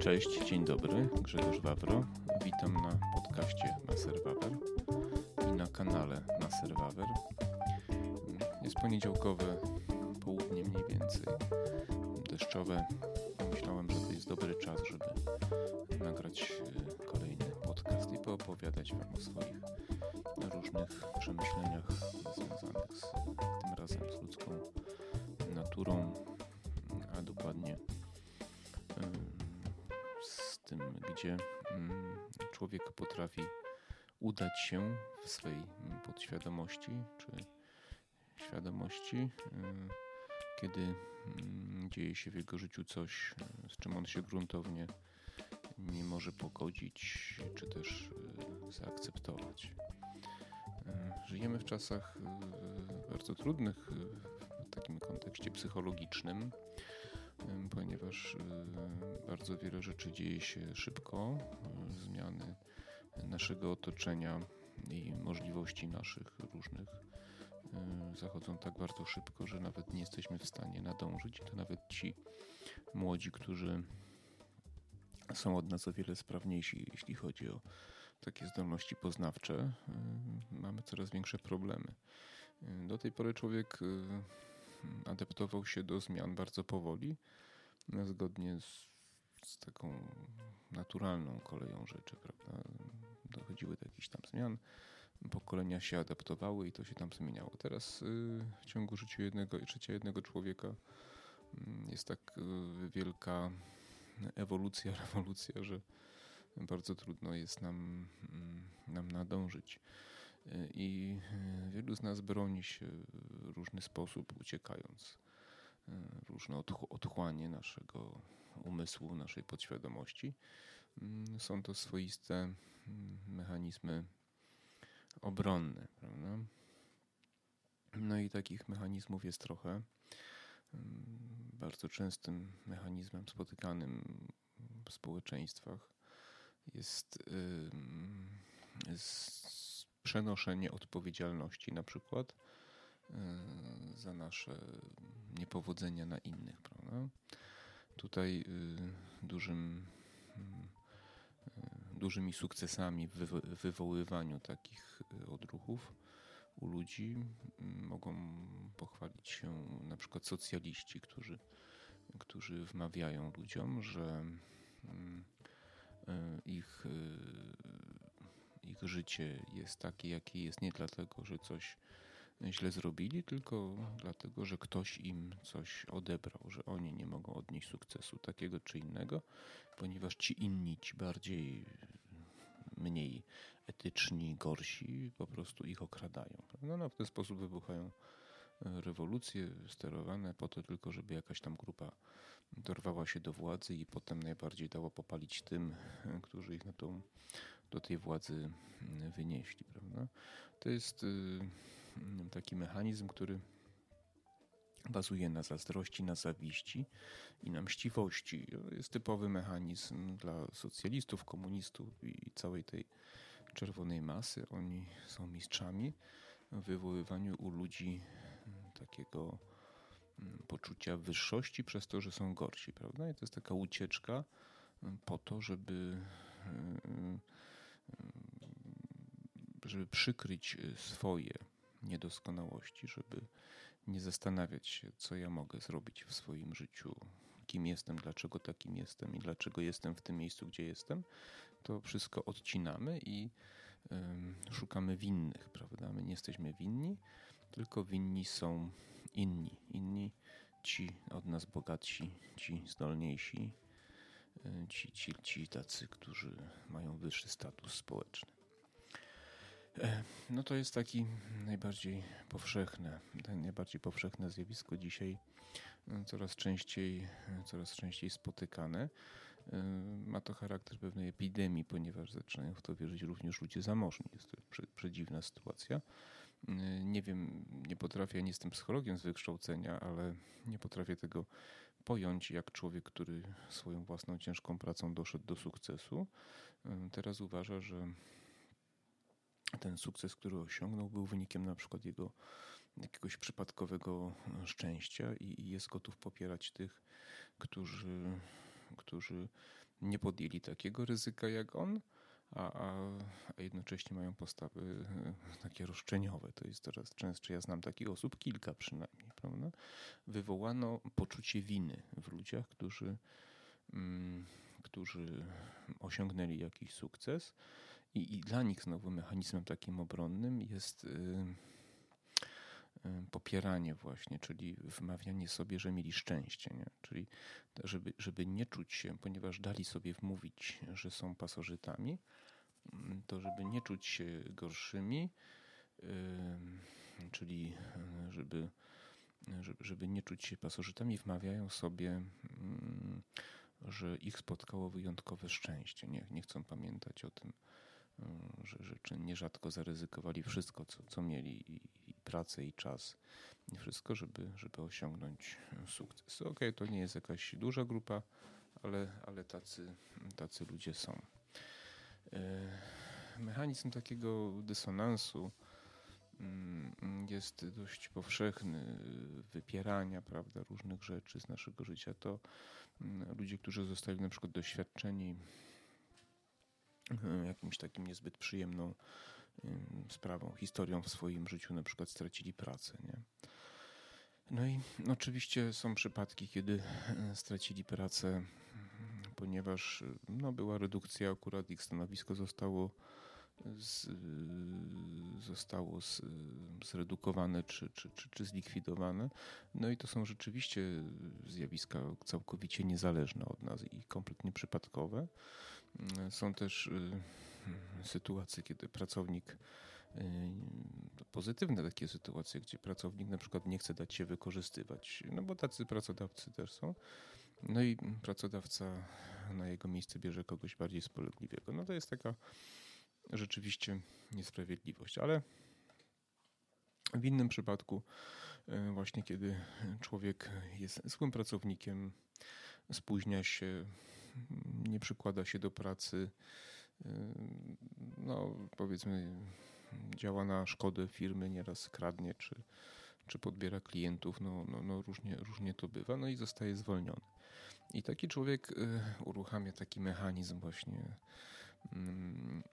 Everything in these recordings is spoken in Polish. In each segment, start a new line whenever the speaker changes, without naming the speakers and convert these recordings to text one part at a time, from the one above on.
Cześć, dzień dobry, Grzegorz Wawro. Witam na podcaście Maser Wawer i na kanale Maser Wawer. Jest poniedziałkowe południe mniej więcej, deszczowe. Myślałem, że to jest dobry czas, żeby nagrać e, kolejny podcast i poopowiadać Wam o swoich różnych przemyśleniach związanych z tym razem z ludzką naturą, gdzie człowiek potrafi udać się w swej podświadomości czy świadomości, kiedy dzieje się w jego życiu coś, z czym on się gruntownie nie może pogodzić, czy też zaakceptować. Żyjemy w czasach bardzo trudnych w takim kontekście psychologicznym, ponieważ bardzo wiele rzeczy dzieje się szybko, zmiany naszego otoczenia i możliwości naszych różnych zachodzą tak bardzo szybko, że nawet nie jesteśmy w stanie nadążyć. To nawet ci młodzi, którzy są od nas o wiele sprawniejsi, jeśli chodzi o takie zdolności poznawcze, mamy coraz większe problemy. Do tej pory człowiek adaptował się do zmian bardzo powoli, zgodnie z, z taką naturalną koleją rzeczy, prawda? Dochodziły do jakichś tam zmian, pokolenia się adaptowały i to się tam zmieniało. Teraz w ciągu życia jednego, życia jednego człowieka jest tak wielka ewolucja, rewolucja, że bardzo trudno jest nam, nam nadążyć. I wielu z nas broni się w różny sposób, uciekając w różne otchłanie naszego umysłu, naszej podświadomości. Są to swoiste mechanizmy obronne, prawda? No i takich mechanizmów jest trochę. Bardzo częstym mechanizmem spotykanym w społeczeństwach jest, jest przenoszenie odpowiedzialności na przykład za nasze niepowodzenia na innych. Prawda? Tutaj dużym, dużymi sukcesami w wywoływaniu takich odruchów u ludzi mogą pochwalić się na przykład socjaliści, którzy, którzy wmawiają ludziom, że ich, ich życie jest takie, jakie jest nie dlatego, że coś źle zrobili, tylko dlatego, że ktoś im coś odebrał, że oni nie mogą odnieść sukcesu takiego czy innego, ponieważ ci inni, ci bardziej mniej etyczni, gorsi, po prostu ich okradają. No, no w ten sposób wybuchają rewolucje sterowane po to tylko, żeby jakaś tam grupa dorwała się do władzy i potem najbardziej dała popalić tym, którzy ich na tą, do tej władzy wynieśli. Prawda? To jest y, taki mechanizm, który bazuje na zazdrości, na zawiści i na mściwości. Jest typowy mechanizm dla socjalistów, komunistów i całej tej czerwonej masy. Oni są mistrzami w wywoływaniu u ludzi takiego mm, poczucia wyższości przez to, że są gorsi, prawda? I to jest taka ucieczka mm, po to, żeby, mm, żeby przykryć swoje niedoskonałości, żeby nie zastanawiać się, co ja mogę zrobić w swoim życiu, kim jestem, dlaczego takim jestem i dlaczego jestem w tym miejscu, gdzie jestem, to wszystko odcinamy i szukamy winnych, prawda? My nie jesteśmy winni, tylko winni są inni. Inni, ci od nas bogatsi, ci zdolniejsi, ci, ci, ci tacy, którzy mają wyższy status społeczny. E, no to jest taki najbardziej powszechne, najbardziej powszechne zjawisko dzisiaj, e, coraz częściej, coraz częściej spotykane. Ma to charakter pewnej epidemii, ponieważ zaczynają w to wierzyć również ludzie zamożni. Jest to przedziwna sytuacja. Nie wiem, nie potrafię, nie jestem psychologiem z wykształcenia, ale nie potrafię tego pojąć, jak człowiek, który swoją własną ciężką pracą doszedł do sukcesu, teraz uważa, że ten sukces, który osiągnął, był wynikiem na przykład jego jakiegoś przypadkowego szczęścia i jest gotów popierać tych, którzy, którzy nie podjęli takiego ryzyka jak on, a, a, a jednocześnie mają postawy takie roszczeniowe. To jest coraz częstsze. Ja znam takich osób, kilka przynajmniej, prawda? Wywołano poczucie winy w ludziach, którzy, mm, którzy osiągnęli jakiś sukces i, i dla nich znowu mechanizmem takim obronnym jest y, popieranie właśnie, czyli wmawianie sobie, że mieli szczęście, nie? czyli żeby, żeby nie czuć się, ponieważ dali sobie wmówić, że są pasożytami, mm, to żeby nie czuć się gorszymi, czyli żeby, żeby nie czuć się pasożytami, wmawiają sobie, mm, że ich spotkało wyjątkowe szczęście. Nie, nie chcą pamiętać o tym, że, że nierzadko zaryzykowali wszystko, co, co mieli, i pracę, i czas, wszystko, żeby, żeby osiągnąć sukces. Okej, okay, to nie jest jakaś duża grupa, ale, ale tacy, tacy ludzie są. E, mechanizm takiego dysonansu mm, jest dość powszechny, wypierania prawda, różnych rzeczy z naszego życia. To mm, ludzie, którzy zostali na przykład doświadczeni E, jakimś takim niezbyt przyjemną sprawą, historią w swoim życiu, na przykład stracili pracę. Nie? No i oczywiście są przypadki, kiedy e, stracili pracę, ponieważ no, była redukcja, akurat ich stanowisko zostało z, zostało z, zredukowane czy, czy, czy, czy zlikwidowane. No i to są rzeczywiście zjawiska całkowicie niezależne od nas i kompletnie przypadkowe. Są też y, sytuacje, kiedy pracownik, y, pozytywne takie sytuacje, gdzie pracownik na przykład nie chce dać się wykorzystywać, no bo tacy pracodawcy też są. No i pracodawca na jego miejsce bierze kogoś bardziej spolegliwego. No to jest taka rzeczywiście niesprawiedliwość, ale w innym przypadku, y, właśnie kiedy człowiek jest złym pracownikiem, spóźnia się, nie przykłada się do pracy, no powiedzmy działa na szkodę firmy, nieraz kradnie czy, czy podbiera klientów, no, no, no różnie, różnie to bywa, no i zostaje zwolniony. I taki człowiek y, uruchamia taki mechanizm właśnie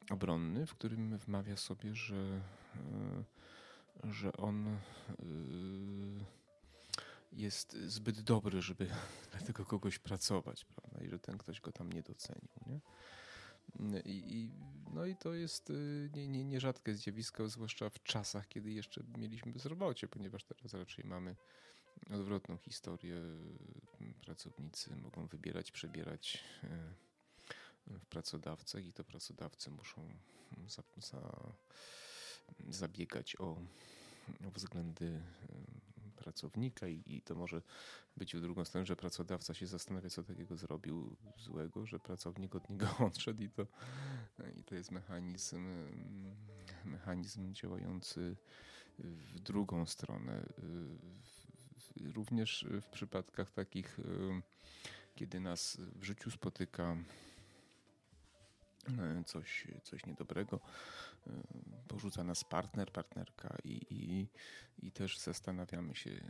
obronny, w którym wmawia sobie, że, y, że on jest zbyt dobry, żeby dla tego kogoś pracować, prawda? I że ten ktoś go tam nie docenił, nie? I, i no i to jest y, nie, nie, nierzadkie zjawisko, zwłaszcza w czasach, kiedy jeszcze mieliśmy bezrobocie, ponieważ teraz raczej mamy odwrotną historię. Pracownicy mogą wybierać, przebierać y, w pracodawcach i to pracodawcy muszą za, za, zabiegać o, o względy y, pracownika i, i, to może być w drugą stronę, że pracodawca się zastanawia, co takiego zrobił złego, że pracownik od niego odszedł i to, i to jest mechanizm, mechanizm działający w drugą stronę. Również w przypadkach takich, kiedy nas w życiu spotyka coś, coś niedobrego, porzuca nas partner, partnerka i, i, i też zastanawiamy się,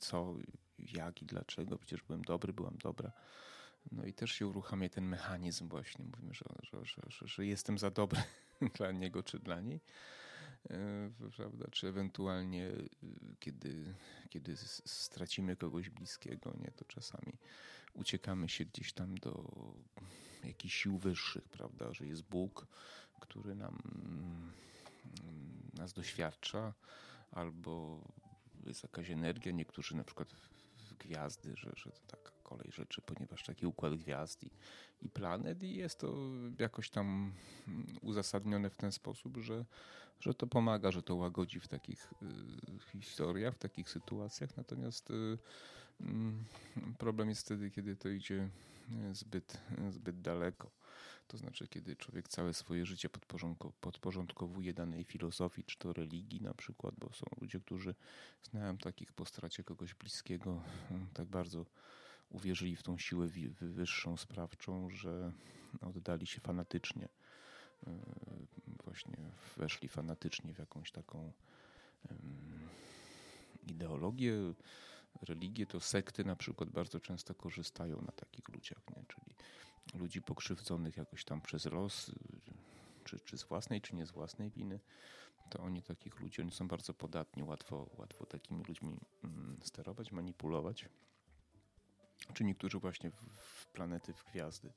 co, jak i dlaczego. Przecież byłem dobry, byłam dobra. No i też się uruchamia ten mechanizm właśnie. Mówimy, że, że, że, że jestem za dobry dla niego czy dla niej. E, prawda? Czy ewentualnie e, kiedy, kiedy stracimy kogoś bliskiego, nie, to czasami uciekamy się gdzieś tam do jakichś sił wyższych, prawda, że jest Bóg, który nam nas doświadcza, albo jest jakaś energia, niektórzy na przykład w gwiazdy, że, że to taka kolej rzeczy, ponieważ taki układ gwiazd i, i planet i jest to jakoś tam uzasadnione w ten sposób, że, że to pomaga, że to łagodzi w takich y, historiach, w takich sytuacjach, natomiast y, y, problem jest wtedy, kiedy to idzie zbyt, zbyt daleko. To znaczy, kiedy człowiek całe swoje życie podporządkowuje danej filozofii, czy to religii na przykład, bo są ludzie, którzy znają takich po stracie kogoś bliskiego, mm, tak bardzo uwierzyli w tą siłę wyższą, sprawczą, że oddali się fanatycznie. E, właśnie weszli fanatycznie w jakąś taką ideologię, religię, to sekty na przykład bardzo często korzystają na takich ludziach, nie? czyli ludzi pokrzywdzonych jakoś tam przez los, czy, czy z własnej, czy nie z własnej winy, to oni takich ludzi, oni są bardzo podatni, łatwo, łatwo takimi ludźmi mm, sterować, manipulować. Czy niektórzy właśnie w, planety, w gwiazdy,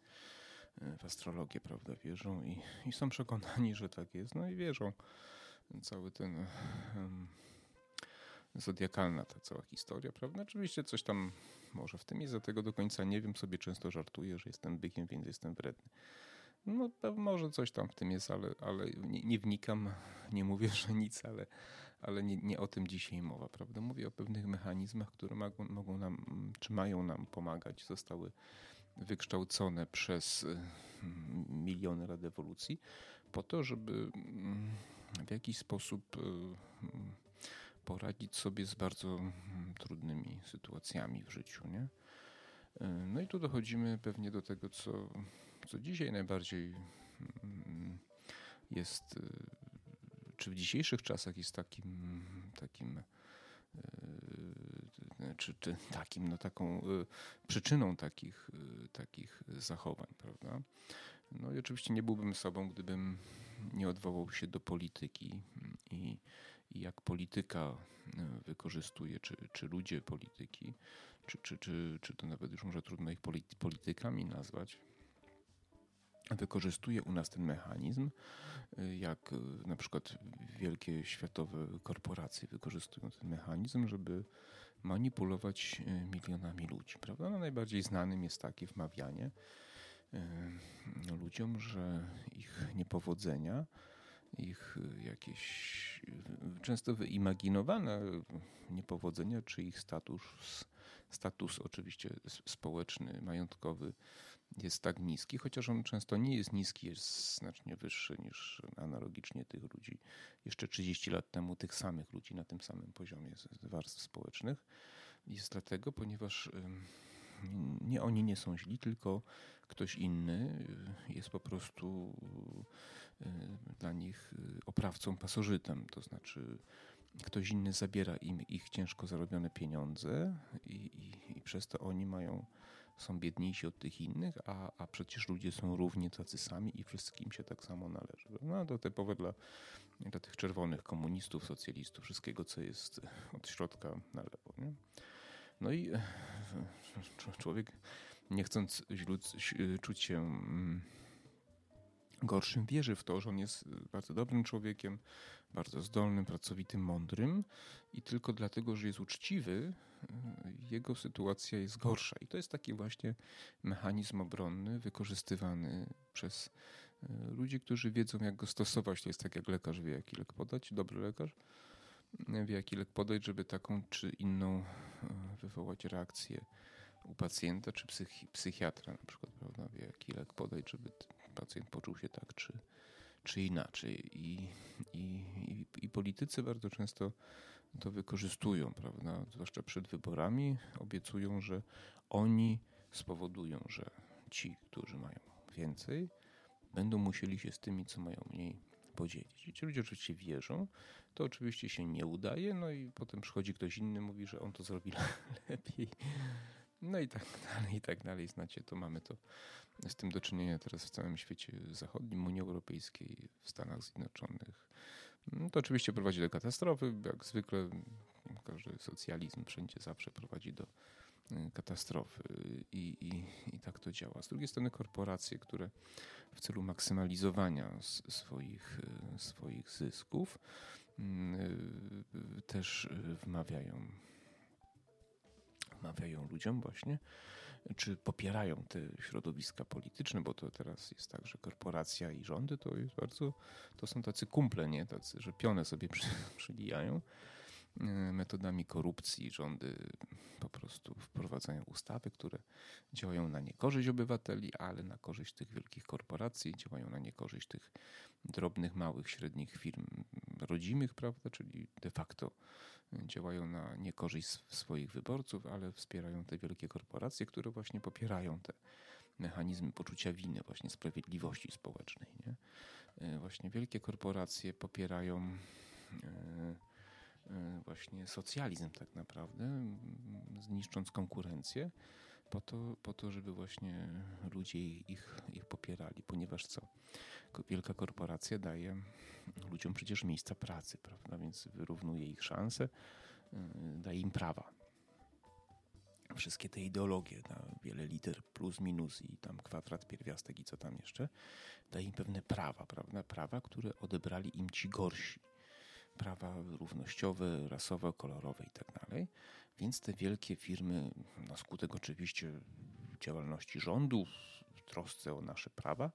e, w astrologię, prawda, wierzą i, i są przekonani, że tak jest, no i wierzą. Cały ten um, zodiakalna ta cała historia, prawda? Oczywiście coś tam może w tym jest, tego do końca nie wiem, sobie często żartuję, że jestem bykiem, więc jestem wredny. No może coś tam w tym jest, ale, ale nie, nie wnikam, nie mówię, że nic, ale, ale nie, nie, o tym dzisiaj mowa, prawda? Mówię o pewnych mechanizmach, które mogą, mogą nam, czy mają nam pomagać, zostały wykształcone przez mm, miliony lat ewolucji, po to, żeby mm, w jakiś sposób mm, poradzić sobie z bardzo trudnymi sytuacjami w życiu, nie? No i tu dochodzimy pewnie do tego, co co dzisiaj najbardziej mm, jest, y, czy w dzisiejszych czasach jest takim, takim y, czy, czy takim, no taką y, przyczyną takich, takich zachowań, prawda? No i oczywiście nie byłbym sobą, gdybym nie odwołał się do polityki i, i jak polityka wykorzystuje, czy, czy ludzie polityki, czy, czy, czy, czy to nawet już może trudno ich politykami nazwać, wykorzystuje u nas ten mechanizm, y, jak y, na przykład wielkie światowe korporacje wykorzystują ten mechanizm, żeby manipulować milionami ludzi. Prawda? No, najbardziej znanym jest takie wmawianie ludziom, że ich niepowodzenia, ich jakieś często wyimaginowane niepowodzenia, czy ich status, status oczywiście społeczny, majątkowy, jest tak niski, chociaż on często nie jest niski, jest znacznie wyższy niż analogicznie tych ludzi jeszcze 30 lat temu, tych samych ludzi na tym samym poziomie warstw społecznych. Jest dlatego, ponieważ nie oni nie są źli, tylko ktoś inny jest po prostu y, dla nich y, oprawcą, pasożytem, to znaczy ktoś inny zabiera im ich ciężko zarobione pieniądze i, i, i przez to oni mają są biedniejsi od tych innych, a, a przecież ludzie są równie tacy sami i wszystkim się tak samo należy. No to typowe dla, dla tych czerwonych komunistów, socjalistów, wszystkiego, co jest od środka na lewo. Nie? No i e, człowiek, nie chcąc czuć się mm, gorszym, wierzy w to, że on jest bardzo dobrym człowiekiem, bardzo zdolnym, pracowitym, mądrym i tylko dlatego, że jest uczciwy, jego sytuacja jest gorsza. I to jest taki właśnie mechanizm obronny wykorzystywany przez e, ludzi, którzy wiedzą, jak go stosować. To jest tak, jak lekarz wie, jaki lek podać, dobry lekarz wie, jaki lek podać, żeby taką czy inną wywołać reakcję u pacjenta, czy psychi psychiatra na przykład, prawda, wie, jaki lek podać, żeby pacjent poczuł się tak, czy, czy inaczej. I, i, i, politycy bardzo często to wykorzystują, prawda? Zwłaszcza przed wyborami obiecują, że oni spowodują, że ci, którzy mają więcej, będą musieli się z tymi, co mają mniej, podzielić. I ci ludzie oczywiście wierzą, to oczywiście się nie udaje, no i potem przychodzi ktoś inny, mówi, że on to zrobi lepiej. No i tak dalej, i tak dalej. Znacie, to mamy to z tym do czynienia teraz w całym świecie zachodnim, Unii Europejskiej, w Stanach Zjednoczonych. No to oczywiście prowadzi do katastrofy, jak zwykle każdy socjalizm wszędzie zawsze prowadzi do y, katastrofy i, i, i tak to działa. Z drugiej strony korporacje, które w celu maksymalizowania swoich, y, swoich zysków y, też wmawiają wmawiają ludziom właśnie, czy popierają te środowiska polityczne, bo to teraz jest tak, że korporacja i rządy to jest bardzo, to są tacy kumple, nie? Tacy, że pionę sobie przy, przybijają e, metodami korupcji rządy po prostu wprowadzają ustawy, które działają na niekorzyść obywateli, ale na korzyść tych wielkich korporacji, działają na niekorzyść tych drobnych, małych, średnich firm rodzimych, prawda, czyli de facto działają na niekorzyść swoich wyborców, ale wspierają te wielkie korporacje, które właśnie popierają te mechanizmy poczucia winy, właśnie sprawiedliwości społecznej. Nie? E, właśnie wielkie korporacje popierają e, e, właśnie socjalizm tak naprawdę, zniszcząc konkurencję po to, po to żeby właśnie ludzie ich, ich popierali, ponieważ co? Wielka korporacja daje ludziom przecież miejsca pracy, prawda? Więc wyrównuje ich szanse, y, daje im prawa. Wszystkie te ideologie, na wiele liter plus, minus i tam kwadrat, pierwiastek i co tam jeszcze, daje im pewne prawa, prawda? Prawa, które odebrali im ci gorsi prawa równościowe, rasowe, kolorowe i tak dalej. Więc te wielkie firmy, na skutek oczywiście działalności rządów, trosce o nasze prawa,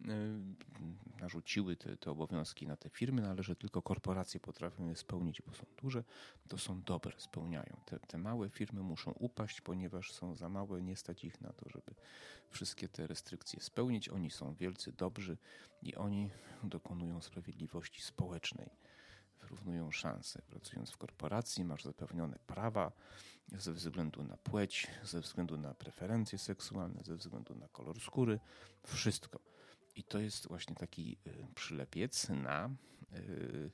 y, narzuciły te, te, obowiązki na te firmy, no ale że tylko korporacje potrafią je spełnić, bo są duże, to są dobre, spełniają. Te, te małe firmy muszą upaść, ponieważ są za małe, nie stać ich na to, żeby wszystkie te restrykcje spełnić. Oni są wielcy, dobrzy i oni dokonują sprawiedliwości społecznej wyrównują szanse. Pracując w korporacji masz zapewnione prawa ze względu na płeć, ze względu na preferencje seksualne, ze względu na kolor skóry, wszystko. I to jest właśnie taki y, przylepiec na, y,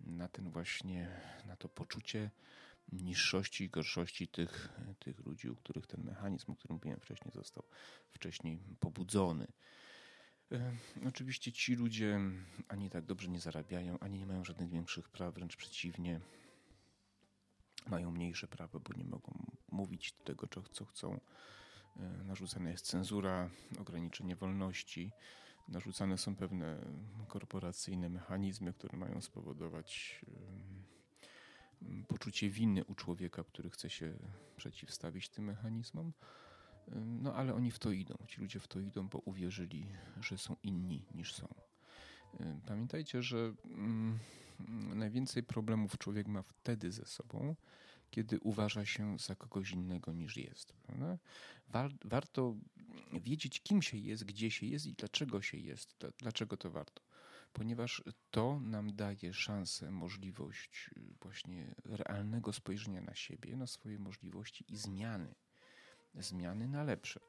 na ten właśnie, na to poczucie niższości i gorszości tych, tych ludzi, u których ten mechanizm, o którym mówiłem wcześniej, został wcześniej pobudzony. Oczywiście ci ludzie ani tak dobrze nie zarabiają, ani nie mają żadnych większych praw, wręcz przeciwnie. Mają mniejsze prawa, bo nie mogą mówić tego, co chcą. E, narzucana jest cenzura, ograniczenie wolności. Narzucane są pewne korporacyjne mechanizmy, które mają spowodować poczucie winy u człowieka, który chce się przeciwstawić tym mechanizmom. No ale oni w to idą. Ci ludzie w to idą, bo uwierzyli, że są inni niż są. Pamiętajcie, że mm, najwięcej problemów człowiek ma wtedy ze sobą, kiedy uważa się za kogoś innego niż jest. warto wiedzieć, kim się jest, gdzie się jest i dlaczego się jest. Dlaczego to warto? Ponieważ to nam daje szansę, możliwość y, właśnie realnego spojrzenia na siebie, na swoje możliwości i zmiany zmiany na lepsze.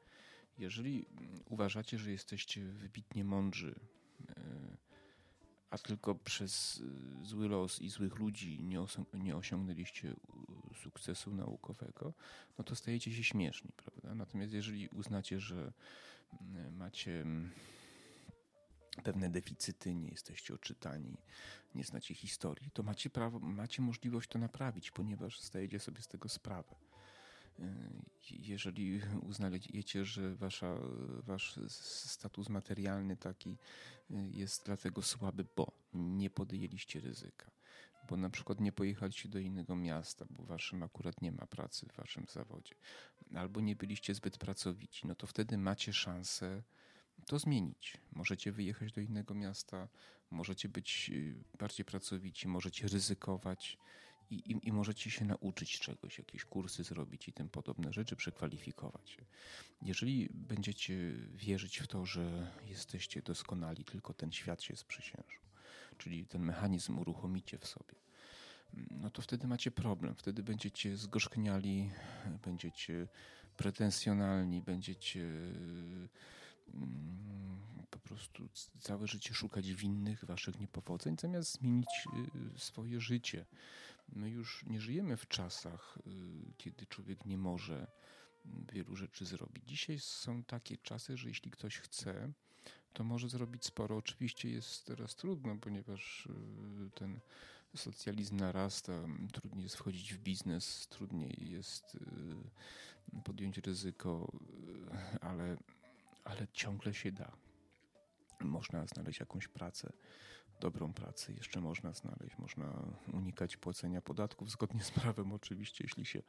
Jeżeli uważacie, że jesteście wybitnie mądrzy, e, a tylko przez e, zły los i złych ludzi nie, nie osiągnęliście sukcesu naukowego, no to stajecie się śmieszni, prawda? Natomiast jeżeli uznacie, że macie pewne deficyty, nie jesteście oczytani, nie znacie historii, to macie prawo, macie możliwość to naprawić, ponieważ zdajecie sobie z tego sprawę. Jeżeli uznajecie, że wasza, wasz status materialny taki jest dlatego słaby, bo nie podjęliście ryzyka, bo na przykład nie pojechaliście do innego miasta, bo waszym akurat nie ma pracy w waszym zawodzie, albo nie byliście zbyt pracowici, no to wtedy macie szansę to zmienić. Możecie wyjechać do innego miasta, możecie być y, bardziej pracowici, możecie ryzykować i, i, i, możecie się nauczyć czegoś, jakieś kursy zrobić i tym podobne rzeczy, przekwalifikować. Jeżeli będziecie wierzyć w to, że jesteście doskonali, tylko ten świat się sprzysiężył, czyli ten mechanizm uruchomicie w sobie, no to wtedy macie problem. Wtedy będziecie zgorzkniali, będziecie pretensjonalni, będziecie mm, po prostu całe życie szukać winnych waszych niepowodzeń, zamiast zmienić y, swoje życie. My już nie żyjemy w czasach, y, kiedy człowiek nie może wielu rzeczy zrobić. Dzisiaj są takie czasy, że jeśli ktoś chce, to może zrobić sporo. Oczywiście jest teraz trudno, ponieważ y, ten socjalizm narasta, trudniej jest wchodzić w biznes, trudniej jest y, podjąć ryzyko, ale, ale ciągle się da. Można znaleźć jakąś pracę dobrą pracę jeszcze można znaleźć. Można unikać płacenia podatków zgodnie z prawem, oczywiście, jeśli się y,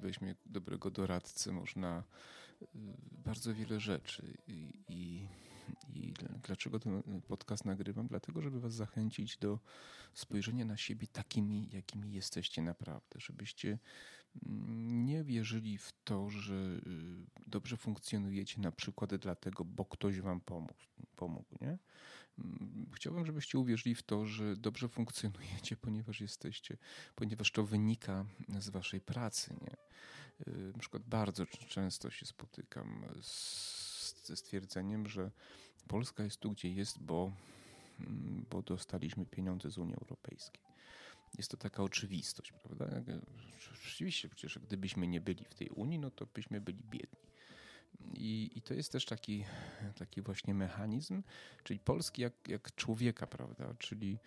weźmie dobrego doradcę, można y, bardzo wiele rzeczy. I, i, i dlaczego ten podcast nagrywam? Dlatego, żeby Was zachęcić do spojrzenia na siebie takimi, jakimi jesteście naprawdę, żebyście mm, nie wierzyli w to, że y, dobrze funkcjonujecie na przykład dlatego, bo ktoś Wam pomógł. pomógł nie? Mm, chciałbym, żebyście uwierzyli w to, że dobrze funkcjonujecie, ponieważ jesteście, ponieważ to wynika z waszej pracy. Nie? Y, na przykład bardzo często się spotykam z, ze stwierdzeniem, że Polska jest tu, gdzie jest, bo, mm, bo dostaliśmy pieniądze z Unii Europejskiej. jest to taka oczywistość, prawda? Rzeczywiście, przecież gdybyśmy nie byli w tej Unii, no to byśmy byli biedni. I, I, to jest też taki, taki właśnie mechanizm, czyli Polski jak, jak człowieka, prawda? Czyli,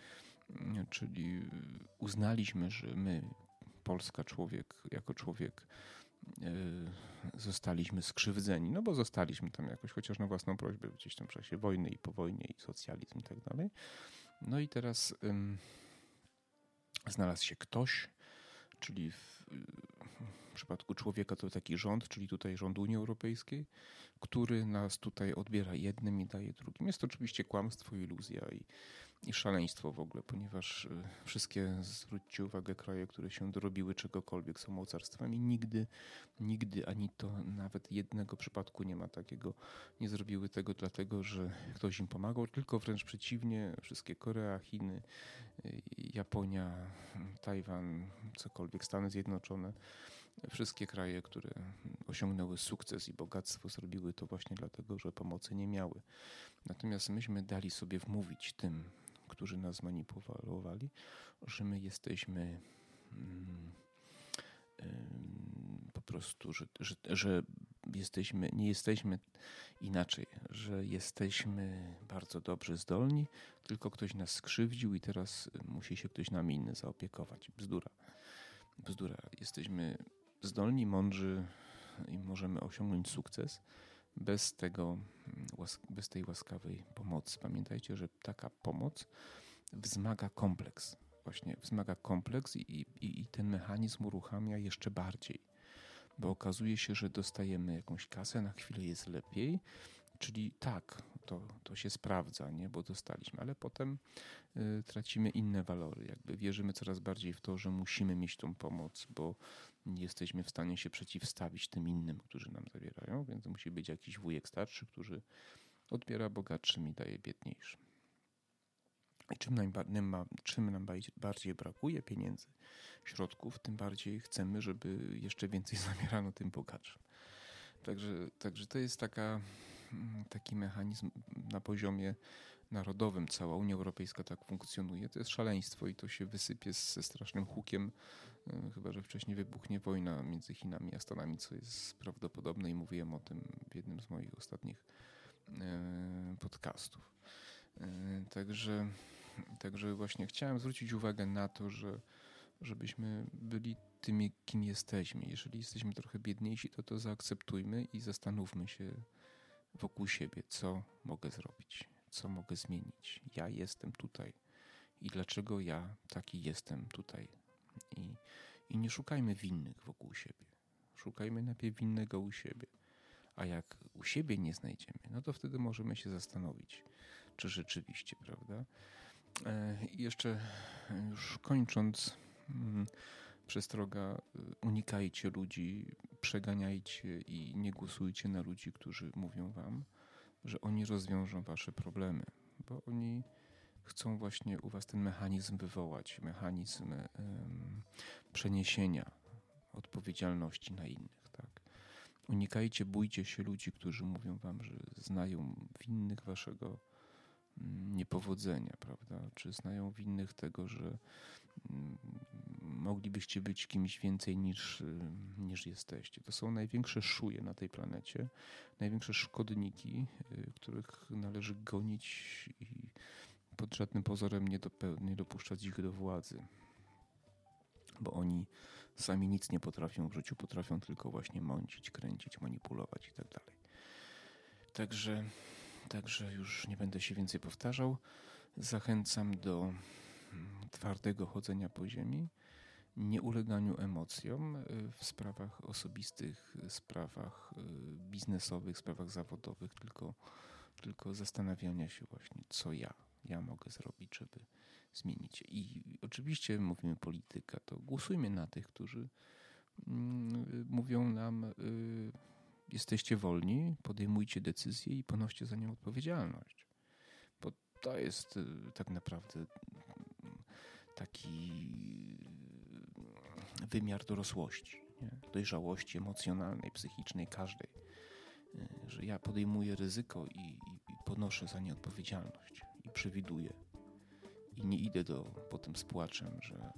czyli uznaliśmy, że my, Polska człowiek, jako człowiek, e, zostaliśmy skrzywdzeni, no bo zostaliśmy tam jakoś, chociaż na własną prośbę gdzieś tam w czasie wojny i po wojnie i socjalizm i tak dalej. No i teraz znalazł się ktoś, czyli w przypadku człowieka to taki rząd, czyli tutaj rząd Unii Europejskiej, który nas tutaj odbiera jednym i daje drugim. Jest to oczywiście kłamstwo, iluzja i i szaleństwo w ogóle, ponieważ y, wszystkie, zwróćcie uwagę, kraje, które się dorobiły czegokolwiek są mocarstwami, nigdy, nigdy ani to nawet jednego przypadku nie ma takiego, nie zrobiły tego dlatego, że ktoś im pomagał, tylko wręcz przeciwnie, wszystkie Korea, Chiny, y, Japonia, Tajwan, cokolwiek, Stany Zjednoczone, wszystkie kraje, które osiągnęły sukces i bogactwo, zrobiły to właśnie dlatego, że pomocy nie miały. Natomiast myśmy dali sobie wmówić tym, którzy nas manipulowali, że my jesteśmy mm, po prostu, że, że, że jesteśmy, nie jesteśmy inaczej, że jesteśmy bardzo dobrze zdolni, tylko ktoś nas skrzywdził i teraz musi się ktoś nami inny zaopiekować. Bzdura. Bzdura. Jesteśmy zdolni, mądrzy i możemy osiągnąć sukces bez tego, bez tej łaskawej pomocy. Pamiętajcie, że taka pomoc wzmaga kompleks. Właśnie wzmaga kompleks i, i, i ten mechanizm uruchamia jeszcze bardziej. Bo okazuje się, że dostajemy jakąś kasę, na chwilę jest lepiej, Czyli tak, to, to się sprawdza, nie? bo dostaliśmy, ale potem y, tracimy inne walory. Jakby wierzymy coraz bardziej w to, że musimy mieć tą pomoc, bo nie jesteśmy w stanie się przeciwstawić tym innym, którzy nam zabierają, więc musi być jakiś wujek starszy, który odbiera bogatszym i daje biedniejszym. I czym nam, czym nam bardziej brakuje pieniędzy, środków, tym bardziej chcemy, żeby jeszcze więcej zabierano tym bogatszym. Także, także to jest taka taki mechanizm na poziomie narodowym. Cała Unia Europejska tak funkcjonuje. To jest szaleństwo i to się wysypie ze strasznym hukiem, e, chyba że wcześniej wybuchnie wojna między Chinami a Stanami, co jest prawdopodobne i mówiłem o tym w jednym z moich ostatnich e, podcastów. E, także, także właśnie chciałem zwrócić uwagę na to, że żebyśmy byli tymi, kim jesteśmy. Jeżeli jesteśmy trochę biedniejsi, to to zaakceptujmy i zastanówmy się, wokół siebie, co mogę zrobić, co mogę zmienić. Ja jestem tutaj i dlaczego ja taki jestem tutaj. I, i nie szukajmy winnych wokół siebie. Szukajmy najpierw winnego u siebie. A jak u siebie nie znajdziemy, no to wtedy możemy się zastanowić, czy rzeczywiście, prawda? E, I jeszcze już kończąc, mm, przestroga, y, unikajcie ludzi, przeganiajcie i nie głosujcie na ludzi, którzy mówią wam, że oni rozwiążą wasze problemy, bo oni chcą właśnie u was ten mechanizm wywołać, mechanizm um, przeniesienia odpowiedzialności na innych. Tak? Unikajcie, bójcie się ludzi, którzy mówią wam, że znają winnych waszego mm, niepowodzenia, prawda? Czy znają winnych tego, że mm, moglibyście być kimś więcej niż, y, niż jesteście. To są największe szuje na tej planecie, największe szkodniki, y, których należy gonić i pod żadnym pozorem nie, nie dopuszczać ich do władzy. Bo oni sami nic nie potrafią w życiu, potrafią tylko właśnie mącić, kręcić, manipulować i tak. Także, także już nie będę się więcej powtarzał. Zachęcam do mm, twardego chodzenia po ziemi nieuleganiu emocjom y, w sprawach osobistych, sprawach y, biznesowych, sprawach zawodowych, tylko, tylko zastanawiania się właśnie, co ja, ja mogę zrobić, żeby zmienić. I oczywiście mówimy polityka, to głosujmy na tych, którzy mm, mówią nam, jesteście wolni, podejmujcie decyzje i ponoście za nią odpowiedzialność. Bo to jest tak naprawdę taki wymiar dorosłości, nie? dojrzałości emocjonalnej, psychicznej, każdej. E, że ja podejmuję ryzyko i, i, i ponoszę za nie odpowiedzialność i przewiduję. I nie idę do, potem z płaczem, że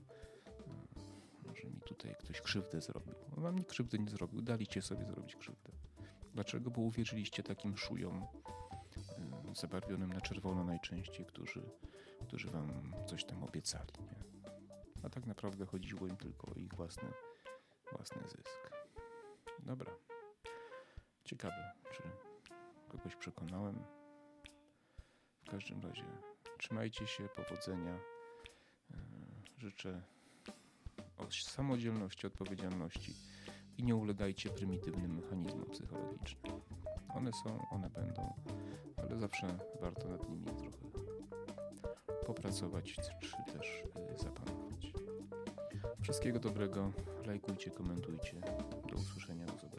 tutaj ktoś krzywdę zrobił. Wam nikt krzywdy nie zrobił, daliście sobie zrobić krzywdę. Dlaczego? Bo uwierzyliście takim szujom y, zabarwionym na czerwono najczęściej, którzy, którzy wam coś tam obiecali. Nie? A tak naprawdę chodziło im tylko o ich własny, własny zysk. Dobra. Ciekawe, czy kogoś przekonałem. W każdym razie trzymajcie się, powodzenia. E, Życzę samodzielności, odpowiedzialności i nie ulegajcie prymitywnym mechanizmom psychologicznym. One są, one będą, ale zawsze warto nad nimi trochę popracować, czy też y, zapanować. Wszystkiego dobrego, lajkujcie, komentujcie. Do usłyszenia, do zobaczenia.